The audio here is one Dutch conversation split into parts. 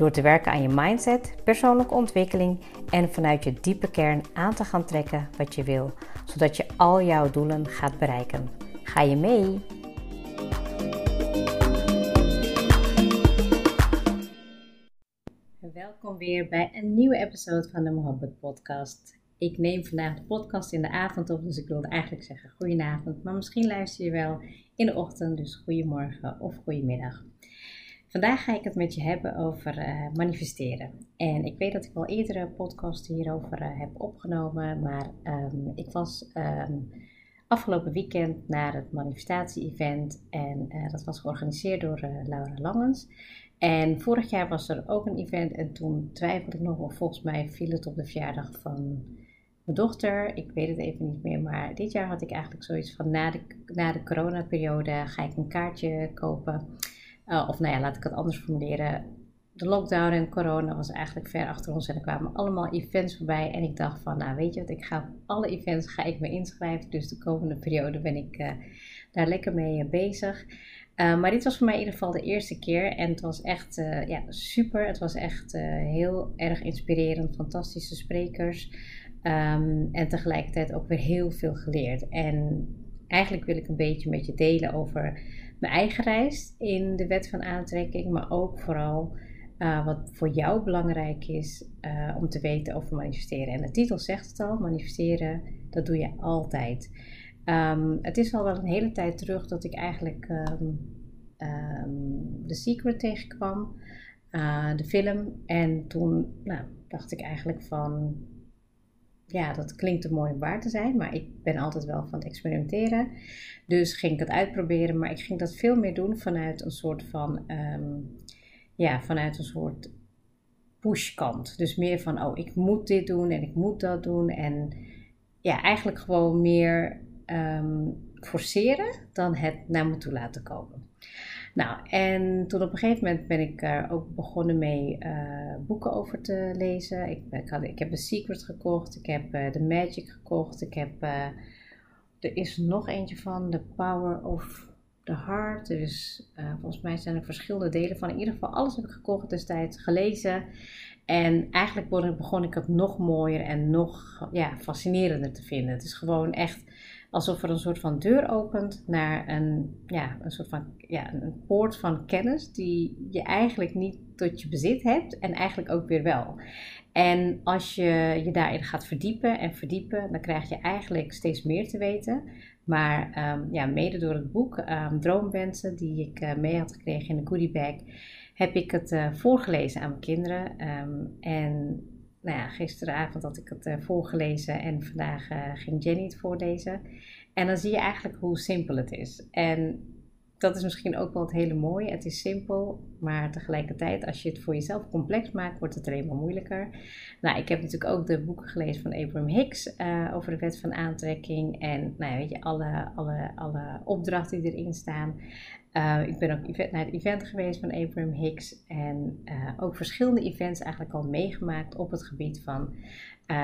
Door te werken aan je mindset, persoonlijke ontwikkeling en vanuit je diepe kern aan te gaan trekken wat je wil, zodat je al jouw doelen gaat bereiken. Ga je mee? Welkom weer bij een nieuwe episode van de Mohammed Podcast. Ik neem vandaag de podcast in de avond op, dus ik wilde eigenlijk zeggen goedenavond, maar misschien luister je wel in de ochtend, dus goedemorgen of goedemiddag. Vandaag ga ik het met je hebben over uh, manifesteren. En ik weet dat ik al eerdere podcasts hierover uh, heb opgenomen, maar um, ik was um, afgelopen weekend naar het manifestatie-event en uh, dat was georganiseerd door Laura Langens. En vorig jaar was er ook een event en toen twijfelde ik nog, of volgens mij viel het op de verjaardag van mijn dochter. Ik weet het even niet meer, maar dit jaar had ik eigenlijk zoiets van na de, na de coronaperiode ga ik een kaartje kopen. Uh, of nou ja, laat ik het anders formuleren. De lockdown en corona was eigenlijk ver achter ons en er kwamen allemaal events voorbij. En ik dacht van, nou weet je wat, ik ga op alle events ga ik me inschrijven. Dus de komende periode ben ik uh, daar lekker mee uh, bezig. maar dit was voor mij in ieder geval de eerste keer en het was echt ja, super. Het was echt heel erg inspirerend, fantastische sprekers. Um, en tegelijkertijd ook weer heel veel geleerd. En eigenlijk wil ik een beetje met je delen over mijn eigen reis in de wet van aantrekking, maar ook vooral uh, wat voor jou belangrijk is uh, om te weten over manifesteren. En de titel zegt het al: manifesteren, dat doe je altijd. Um, het is al wel een hele tijd terug dat ik eigenlijk um, The Secret tegenkwam, uh, de film. En toen nou, dacht ik eigenlijk van ja, dat klinkt te mooi om waar te zijn, maar ik ben altijd wel van het experimenteren. Dus ging ik het uitproberen, maar ik ging dat veel meer doen vanuit een soort van, um, ja, vanuit een soort pushkant. Dus meer van, oh, ik moet dit doen en ik moet dat doen. En ja, eigenlijk gewoon meer um, forceren dan het naar me toe laten komen. Nou, en toen op een gegeven moment ben ik er ook begonnen mee uh, boeken over te lezen. Ik, ik, ik heb The Secret gekocht, ik heb uh, The Magic gekocht, ik heb, er is nog eentje van, The Power of the Heart. Dus volgens mij zijn er verschillende delen van. In ieder geval, alles heb ik gekocht destijds, gelezen. En eigenlijk begon ik het nog mooier en nog ja, fascinerender te vinden. Het is gewoon echt alsof er een soort van deur opent naar een, ja, een soort van ja, een poort van kennis die je eigenlijk niet tot je bezit hebt en eigenlijk ook weer wel. En als je je daarin gaat verdiepen en verdiepen, dan krijg je eigenlijk steeds meer te weten. Maar um, ja, mede door het boek um, Droomwensen, die ik uh, mee had gekregen in de goodie bag, heb ik het uh, voorgelezen aan mijn kinderen. Um, en nou ja, gisteravond had ik het uh, voorgelezen en vandaag uh, ging Jenny het voorlezen. En dan zie je eigenlijk hoe simpel het is. En dat is misschien ook wel het hele mooie. Het is simpel, maar tegelijkertijd, als je het voor jezelf complex maakt, wordt het alleen maar moeilijker. Nou, ik heb natuurlijk ook de boeken gelezen van Abraham Hicks uh, over de wet van aantrekking. En nou weet je, alle, alle, alle opdrachten die erin staan. Uh, ik ben ook naar het event geweest van Abraham Hicks en uh, ook verschillende events eigenlijk al meegemaakt op het gebied van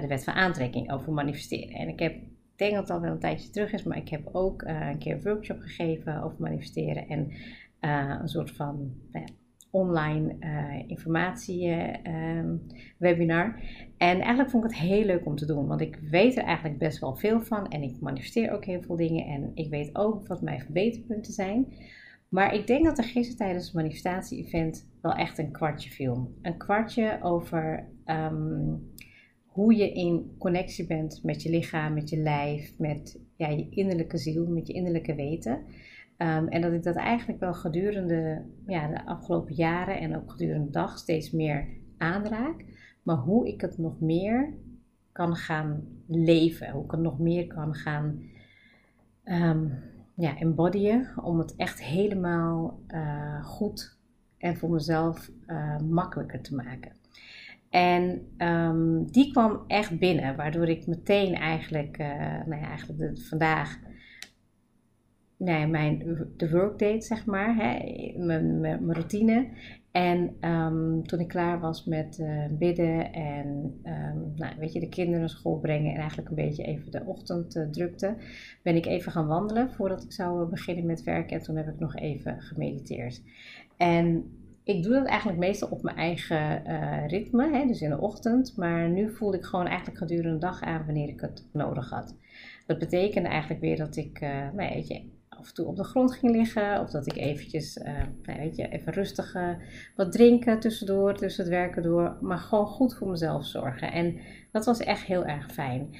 de wet van aantrekking over manifesteren. En ik heb, denk dat het al wel een tijdje terug is, maar ik heb ook een keer een workshop gegeven over manifesteren en een soort van nou online informatie um, webinar. En eigenlijk vond ik het heel leuk om te doen, want ik weet er eigenlijk best wel veel van en ik manifesteer ook heel veel dingen en ik weet ook wat mijn verbeterpunten zijn. Maar ik denk dat er gisteren tijdens het manifestatie-event wel echt een kwartje viel. Een kwartje over um, hoe je in connectie bent met je lichaam, met je lijf, met ja, je innerlijke ziel, met je innerlijke weten. Um, en dat ik dat eigenlijk wel gedurende ja, de afgelopen jaren en ook gedurende de dag steeds meer aanraak. Maar hoe ik het nog meer kan gaan leven, hoe ik het nog meer kan gaan um, ja, embodyen, om het echt helemaal uh, goed en voor mezelf uh, makkelijker te maken. En ehm, die kwam echt binnen, waardoor ik meteen eigenlijk, uh, nou ja, eigenlijk vandaag nee, mijn, de workdate, zeg maar, hè, mijn, mijn, routine. En um, toen ik klaar was met uh, bidden en um, nou, weet je, de kinderen naar school brengen en eigenlijk een beetje even de ochtend drukte, ben ik even gaan wandelen voordat ik zou beginnen met werken. En toen heb ik nog even gemediteerd. En ik doe dat eigenlijk meestal op mijn eigen uh, ritme, hè, dus in de ochtend. Maar nu voelde ik gewoon eigenlijk gedurende de dag aan wanneer ik het nodig had. Dat betekende eigenlijk weer dat ik, nou, weet je, af en toe op de grond ging liggen. Of dat ik eventjes, uh, weet je, even rustig wat drinken tussendoor, tussen het werken door. Maar gewoon goed voor mezelf zorgen. En dat was echt heel erg fijn.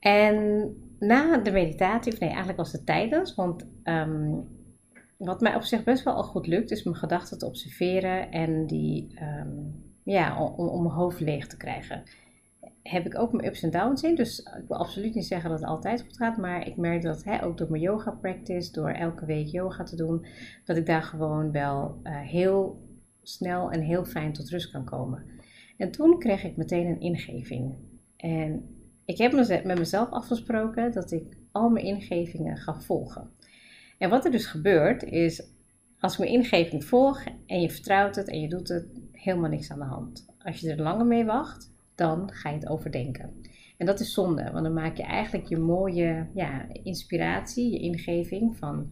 En na de meditatie, of nee, eigenlijk was het tijdens. Want um, wat mij op zich best wel al goed lukt, is mijn gedachten te observeren en die, um, ja, om, mijn hoofd leeg te krijgen heb ik ook mijn ups en downs in. Dus ik wil absoluut niet zeggen dat het altijd goed gaat. Maar ik merk dat hè, ook door mijn yoga practice, door elke week yoga te doen, dat ik daar gewoon wel uh, heel snel en heel fijn tot rust kan komen. En toen kreeg ik meteen een ingeving. En ik heb met mezelf afgesproken dat ik al mijn ingevingen ga volgen. En wat er dus gebeurt is, als ik mijn ingeving volg en je vertrouwt het en je doet het, helemaal niks aan de hand. Als je er langer mee wacht, dan ga je het overdenken. En dat is zonde, want dan maak je eigenlijk je mooie ja, inspiratie, je ingeving van,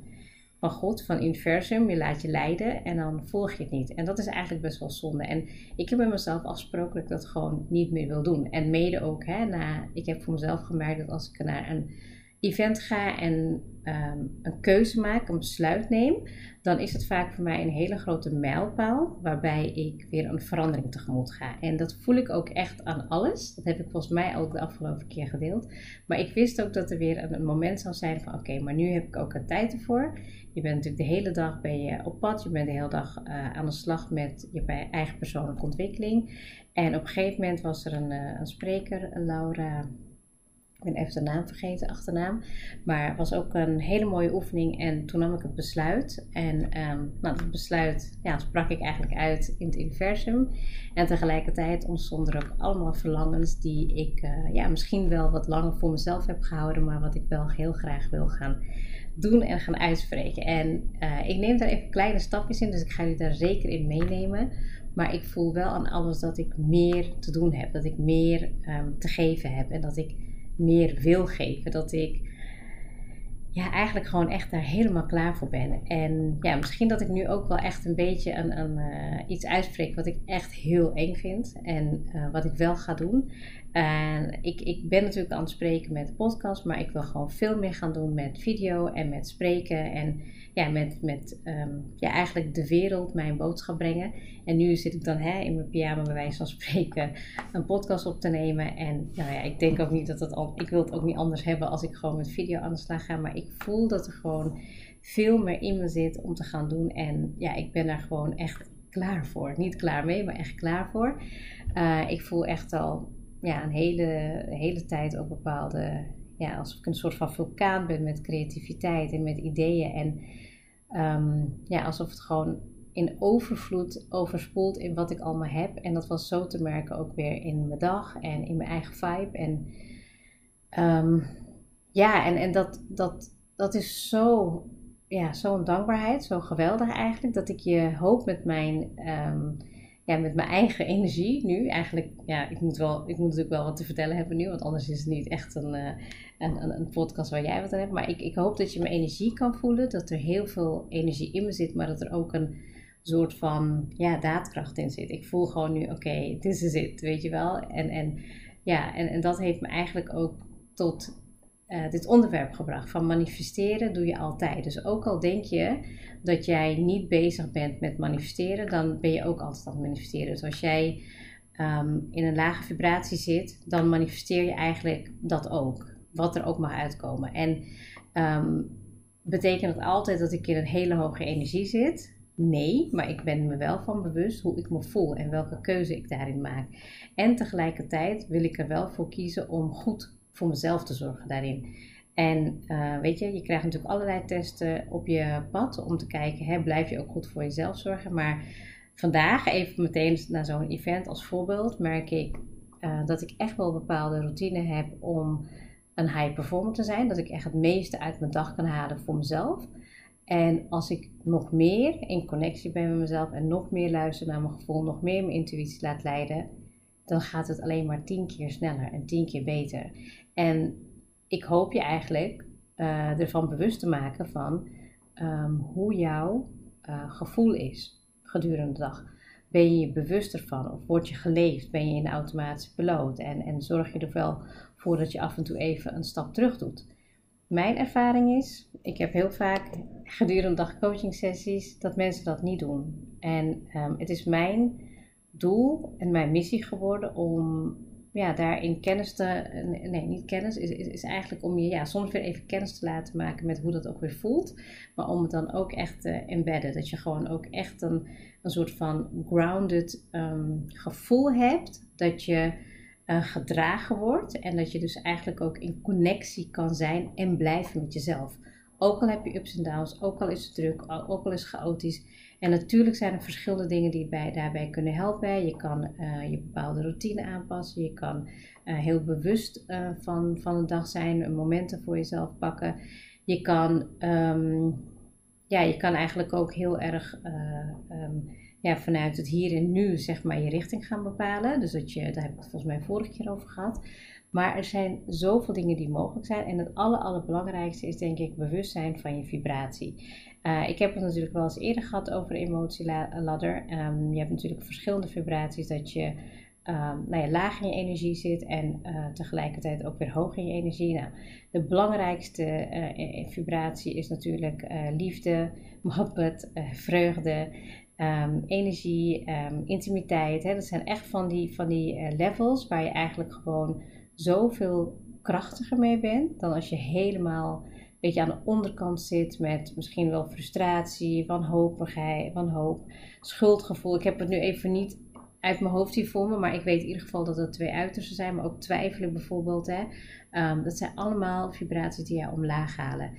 van God, van universum. Je laat je leiden en dan volg je het niet. En dat is eigenlijk best wel zonde. En ik heb met mezelf afgesproken dat ik dat gewoon niet meer wil doen. En mede ook, hè, na, ik heb voor mezelf gemerkt dat als ik naar een event ga en ehm, een keuze maak, een besluit neem, dan is het vaak voor mij een hele grote mijlpaal waarbij ik weer een verandering tegemoet ga. En dat voel ik ook echt aan alles. Dat heb ik volgens mij ook de afgelopen keer gedeeld. Maar ik wist ook dat er weer een moment zou zijn van oké, maar nu heb ik ook een tijd ervoor. Je bent natuurlijk de hele dag ben je op pad. Je bent de hele dag uh, aan de slag met je eigen persoonlijke ontwikkeling. En op een gegeven moment was er een, uh, een spreker, Laura ik ben even de naam vergeten, achternaam. Maar het was ook een hele mooie oefening. En toen nam ik het besluit. En um, nou, dat besluit ja, sprak ik eigenlijk uit in het universum. En tegelijkertijd ontstonden er ook allemaal verlangens die ik uh, ja, misschien wel wat langer voor mezelf heb gehouden. Maar wat ik wel heel graag wil gaan doen en gaan uitspreken. En uh, ik neem daar even kleine stapjes in. Dus ik ga jullie daar zeker in meenemen. Maar ik voel wel aan alles dat ik meer te doen heb. Dat ik meer um, te geven heb. En dat ik meer wil geven. Dat ik ja, eigenlijk gewoon echt daar helemaal klaar voor ben. En ja, misschien dat ik nu ook wel echt een beetje een, een uh, iets uitspreek wat ik echt heel eng vind. En uh, wat ik wel ga doen. En ik, ik ben natuurlijk aan het spreken met de podcast, maar ik wil gewoon veel meer gaan doen met video en met spreken. En ja, met, met um, ja, eigenlijk de wereld mijn boodschap brengen. En nu zit ik dan hè, in mijn pyjama bij wijze van spreken een podcast op te nemen. En nou ja, ik denk ook niet dat het al, ik wil het ook niet anders hebben als ik gewoon met video aan de slag ga. Maar ik voel dat er gewoon veel meer in me zit om te gaan doen. En ja, ik ben daar gewoon echt klaar voor. Niet klaar mee, maar echt klaar voor. Uh, ik voel echt al ja, een hele, hele tijd ook bepaalde ja, alsof ik een soort van vulkaan ben met creativiteit en met ideeën. En um, ja, alsof het gewoon in overvloed overspoelt in wat ik allemaal heb. En dat was zo te merken ook weer in mijn dag en in mijn eigen vibe. En um, ja, en, en dat, dat, dat is zo, ja, zo'n dankbaarheid, zo geweldig eigenlijk, dat ik je hoop met mijn um, ja, met mijn eigen energie nu. Eigenlijk, ja, ik moet, wel, ik moet natuurlijk wel wat te vertellen hebben nu, want anders is het niet echt een, uh, een, een, een, podcast waar jij wat aan hebt. Maar ik, ik hoop dat je mijn energie kan voelen, dat er heel veel energie in me zit, maar dat er ook een soort van ja, daadkracht in zit. Ik voel gewoon nu, oké, dit is het, weet je wel. En, en, ja, en, en dat heeft me eigenlijk ook tot uh, dit onderwerp gebracht. Van manifesteren doe je altijd. Dus ook al denk je dat jij niet bezig bent met manifesteren, dan ben je ook altijd aan het manifesteren. Dus als jij um, in een lage vibratie zit, dan manifesteer je eigenlijk dat ook. Wat er ook mag uitkomen. En um, betekent dat altijd dat ik in een hele hoge energie zit? Nee, maar ik ben me wel van bewust hoe ik me voel en welke keuze ik daarin maak. En tegelijkertijd wil ik er wel voor kiezen om goed voor mezelf te zorgen daarin. En uh, weet je, je krijgt natuurlijk allerlei testen op je pad om te kijken, hè, blijf je ook goed voor jezelf zorgen. Maar vandaag, even meteen naar zo'n event als voorbeeld, merk ik uh, dat ik echt wel bepaalde routine heb om een high performer te zijn. Dat ik echt het meeste uit mijn dag kan halen voor mezelf. En als ik nog meer in connectie ben met mezelf en nog meer luister naar mijn gevoel, nog meer mijn intuïtie laat leiden, dan gaat het alleen maar tien keer sneller en tien keer beter. En ik hoop je eigenlijk uh, ervan bewust te maken van um, hoe jouw uh, gevoel is gedurende de dag. Ben je je bewust ervan of word je geleefd? Ben je in de automatische? En, en zorg je er wel voor dat je af en toe even een stap terug doet. Mijn ervaring is, ik heb heel vaak gedurende de dag coaching sessies, dat mensen dat niet doen. En um, het is mijn doel en mijn missie geworden om ja, daarin kennis te. Nee, niet kennis, is, is, eigenlijk om je ja, soms weer even kennis te laten maken met hoe dat ook weer voelt. Maar om het dan ook echt te embedden. Dat je gewoon ook echt een, een soort van grounded um, gevoel hebt. Dat je uh, gedragen wordt. En dat je dus eigenlijk ook in connectie kan zijn en blijven met jezelf. Ook al heb je ups en downs, ook al is het druk, ook al is het chaotisch. En natuurlijk zijn er verschillende dingen die bij, daarbij kunnen helpen. Je kan uh, je bepaalde routine aanpassen. Je kan uh, heel bewust uh, van, van de dag zijn, momenten voor jezelf pakken. Je kan, um, ja, je kan eigenlijk ook heel erg um, ja, vanuit het hier en nu zeg maar je richting gaan bepalen. Dus dat je, daar heb ik het volgens mij vorige keer over gehad. Maar er zijn zoveel dingen die mogelijk zijn. En het aller, allerbelangrijkste is denk ik bewustzijn van je vibratie. Uh, ik heb het natuurlijk wel eens eerder gehad over emotieladder. Um, je hebt natuurlijk verschillende vibraties dat je um, nou ja, laag in je energie zit en uh, tegelijkertijd ook weer hoog in je energie. Nou, de belangrijkste uh, vibratie is natuurlijk liefde, mohabbat, vreugde, um, energie, intimiteit. Hè? Dat zijn echt van die, van die levels waar je eigenlijk gewoon zoveel krachtiger mee bent dan als je helemaal beetje aan de onderkant zit met misschien wel frustratie, wanhopigheid, wanhoop, schuldgevoel. Ik heb het nu even niet uit mijn hoofd hier voor me, maar ik weet in ieder geval dat er twee uitersten zijn, maar ook twijfelen bijvoorbeeld. Hè. Um, dat zijn allemaal vibraties die jou omlaag halen.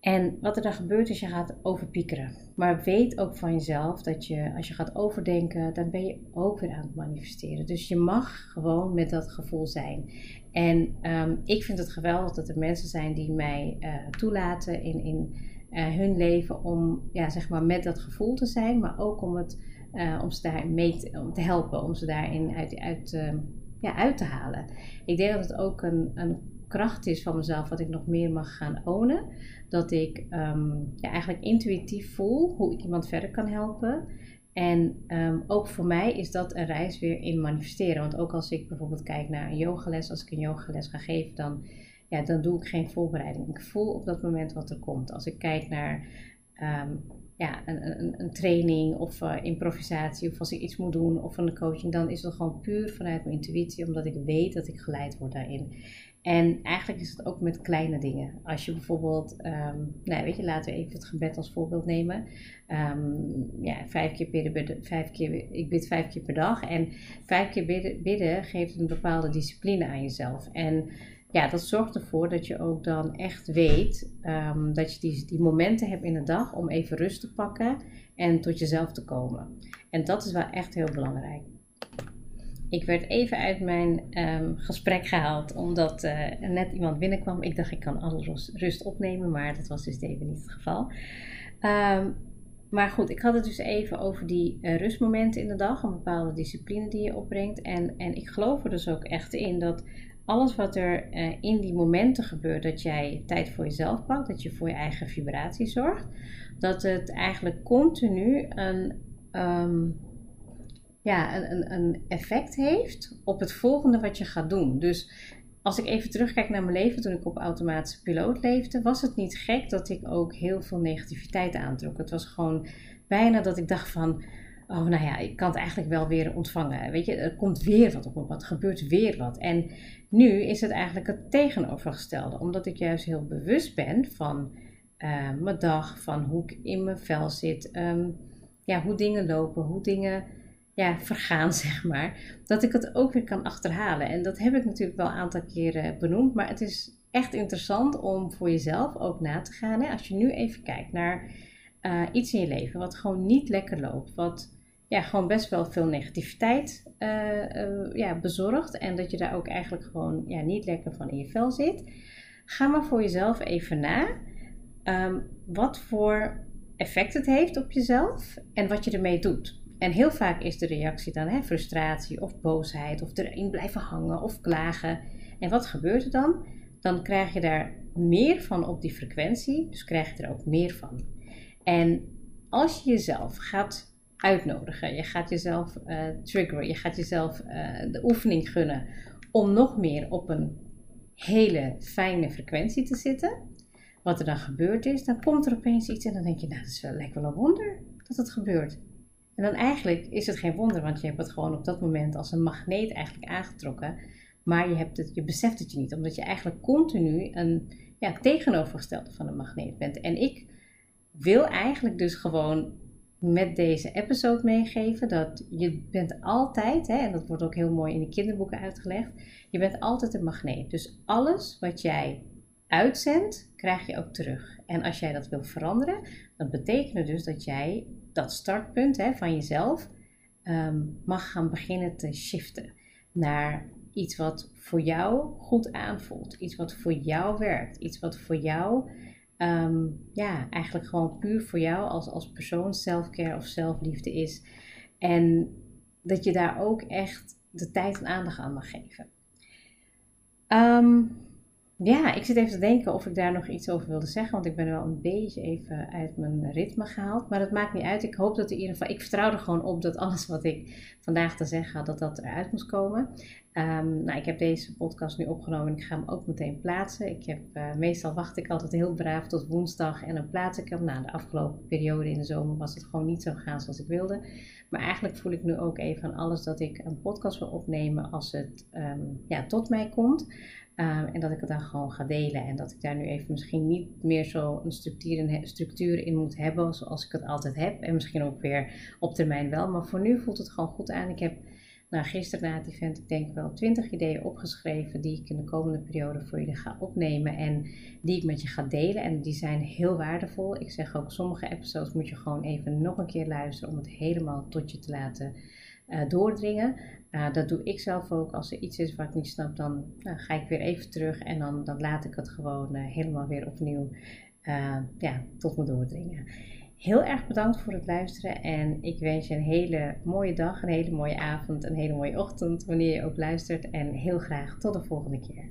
En wat er dan gebeurt is, je gaat overpiekeren. Maar weet ook van jezelf dat je, als je gaat overdenken, dan ben je ook weer aan het manifesteren. Dus je mag gewoon met dat gevoel zijn. En um, ik vind het geweldig dat er mensen zijn die mij uh, toelaten in, in uh, hun leven om ja, zeg maar met dat gevoel te zijn, maar ook om, het, uh, om ze daar mee te, om te helpen, om ze daarin uit, uit, uh, ja, uit te halen. Ik denk dat het ook een, een kracht is van mezelf wat ik nog meer mag gaan ownen. Dat ik um, ja, eigenlijk intuïtief voel hoe ik iemand verder kan helpen. En um, ook voor mij is dat een reis weer in manifesteren. Want ook als ik bijvoorbeeld kijk naar een yogales, als ik een yogales ga geven, dan, ja, dan doe ik geen voorbereiding. Ik voel op dat moment wat er komt. Als ik kijk naar um, ja, een, een, een, training of uh, improvisatie, of als ik iets moet doen of een coaching, dan is het gewoon puur vanuit mijn intuïtie, omdat ik weet dat ik geleid word daarin. En eigenlijk is het ook met kleine dingen. Als je bijvoorbeeld, um, nou weet je, laten we even het gebed als voorbeeld nemen. Um, ja, vijf keer bidden, vijf keer, ik bid vijf keer per dag. En vijf keer bidden, bidden geeft een bepaalde discipline aan jezelf. En ja, dat zorgt ervoor dat je ook dan echt weet um, dat je die, die momenten hebt in de dag om even rust te pakken en tot jezelf te komen. En dat is wel echt heel belangrijk. Ik werd even uit mijn um, gesprek gehaald omdat uh, net iemand binnenkwam. Ik dacht ik kan alle rust opnemen, maar dat was dus even niet het geval. Um, maar goed, ik had het dus even over die uh, rustmomenten in de dag, een bepaalde discipline die je opbrengt. En, en ik geloof er dus ook echt in dat alles wat er uh, in die momenten gebeurt, dat jij tijd voor jezelf pakt, dat je voor je eigen vibratie zorgt, dat het eigenlijk continu een. Um, ja, een, een effect heeft op het volgende wat je gaat doen. Dus als ik even terugkijk naar mijn leven toen ik op automatische piloot leefde, was het niet gek dat ik ook heel veel negativiteit aantrok. Het was gewoon bijna dat ik dacht van, oh nou ja, ik kan het eigenlijk wel weer ontvangen. Weet je, er komt weer wat op me, wat gebeurt weer wat. En nu is het eigenlijk het tegenovergestelde, omdat ik juist heel bewust ben van uh, mijn dag, van hoe ik in mijn vel zit, um, ja, hoe dingen lopen, hoe dingen ja, vergaan, zeg maar. Dat ik het ook weer kan achterhalen. En dat heb ik natuurlijk wel een aantal keren benoemd. Maar het is echt interessant om voor jezelf ook na te gaan. Hè? Als je nu even kijkt naar uh, iets in je leven wat gewoon niet lekker loopt. Wat ja, gewoon best wel veel negativiteit uh, ja, bezorgt. En dat je daar ook eigenlijk gewoon ja, niet lekker van in je vel zit. Ga maar voor jezelf even na. Ehm, wat voor effect het heeft op jezelf en wat je ermee doet. En heel vaak is de reactie dan hè, frustratie of boosheid of erin blijven hangen of klagen. En wat gebeurt er dan? Dan krijg je daar meer van op die frequentie, dus krijg je er ook meer van. En als je jezelf gaat uitnodigen, je gaat jezelf uh, triggeren, je gaat jezelf uh, de oefening gunnen om nog meer op een hele fijne frequentie te zitten, wat er dan gebeurd is, dan komt er opeens iets en dan denk je, nou, dat is wel, lijkt wel een wonder dat het gebeurt. En dan eigenlijk is het geen wonder, want je hebt het gewoon op dat moment als een magneet eigenlijk aangetrokken. Maar je, hebt het, je beseft het je niet, omdat je eigenlijk continu een ja, tegenovergestelde van een magneet bent. En ik wil eigenlijk dus gewoon met deze episode meegeven dat je bent altijd, hè, en dat wordt ook heel mooi in de kinderboeken uitgelegd, je bent altijd een magneet. Dus alles wat jij uitzendt, krijg je ook terug. En als jij dat wil veranderen, dan betekent dus dat jij dat startpunt hè, van jezelf ehm, mag gaan beginnen te shiften naar iets wat voor jou goed aanvoelt, iets wat voor jou werkt, iets wat voor jou, ehm, ja, eigenlijk gewoon puur voor jou als, als persoon selfcare of zelfliefde is. En dat je daar ook echt de tijd en aandacht aan mag geven. Um, ja, ik zit even te denken of ik daar nog iets over wilde zeggen. Want ik ben wel een beetje even uit mijn ritme gehaald. Maar dat maakt niet uit. Ik hoop dat in ieder geval. Ik vertrouw er gewoon op dat alles wat ik vandaag te zeggen had, dat dat eruit moest komen. Um, nou, ik heb deze podcast nu opgenomen en ik ga hem ook meteen plaatsen. Ik heb, uh, meestal wacht ik altijd heel braaf tot woensdag en dan plaats ik hem. Nou, de afgelopen periode in de zomer was het gewoon niet zo gegaan zoals ik wilde. Maar eigenlijk voel ik nu ook even aan alles dat ik een podcast wil opnemen als het um, ja, tot mij komt. Um, en dat ik het dan gewoon ga delen. En dat ik daar nu even misschien niet meer zo een structuur structuur in moet hebben zoals ik het altijd heb. En misschien ook weer op termijn wel. Maar voor nu voelt het gewoon goed aan. Ik heb nou, gisteren na het event, ik denk wel 20 ideeën opgeschreven die ik in de komende periode voor jullie ga opnemen en die ik met je ga delen. En die zijn heel waardevol. Ik zeg ook, sommige episodes moet je gewoon even nog een keer luisteren om het helemaal tot je te laten uh, doordringen. Uh, dat doe ik zelf ook. Als er iets is wat ik niet snap, dan nou, ga ik weer even terug en dan, dan laat ik het gewoon uh, helemaal weer opnieuw ja, tot me doordringen. Heel erg bedankt voor het luisteren en ik wens je een hele mooie dag, een hele mooie avond, een hele mooie ochtend wanneer je ook luistert en heel graag tot de volgende keer.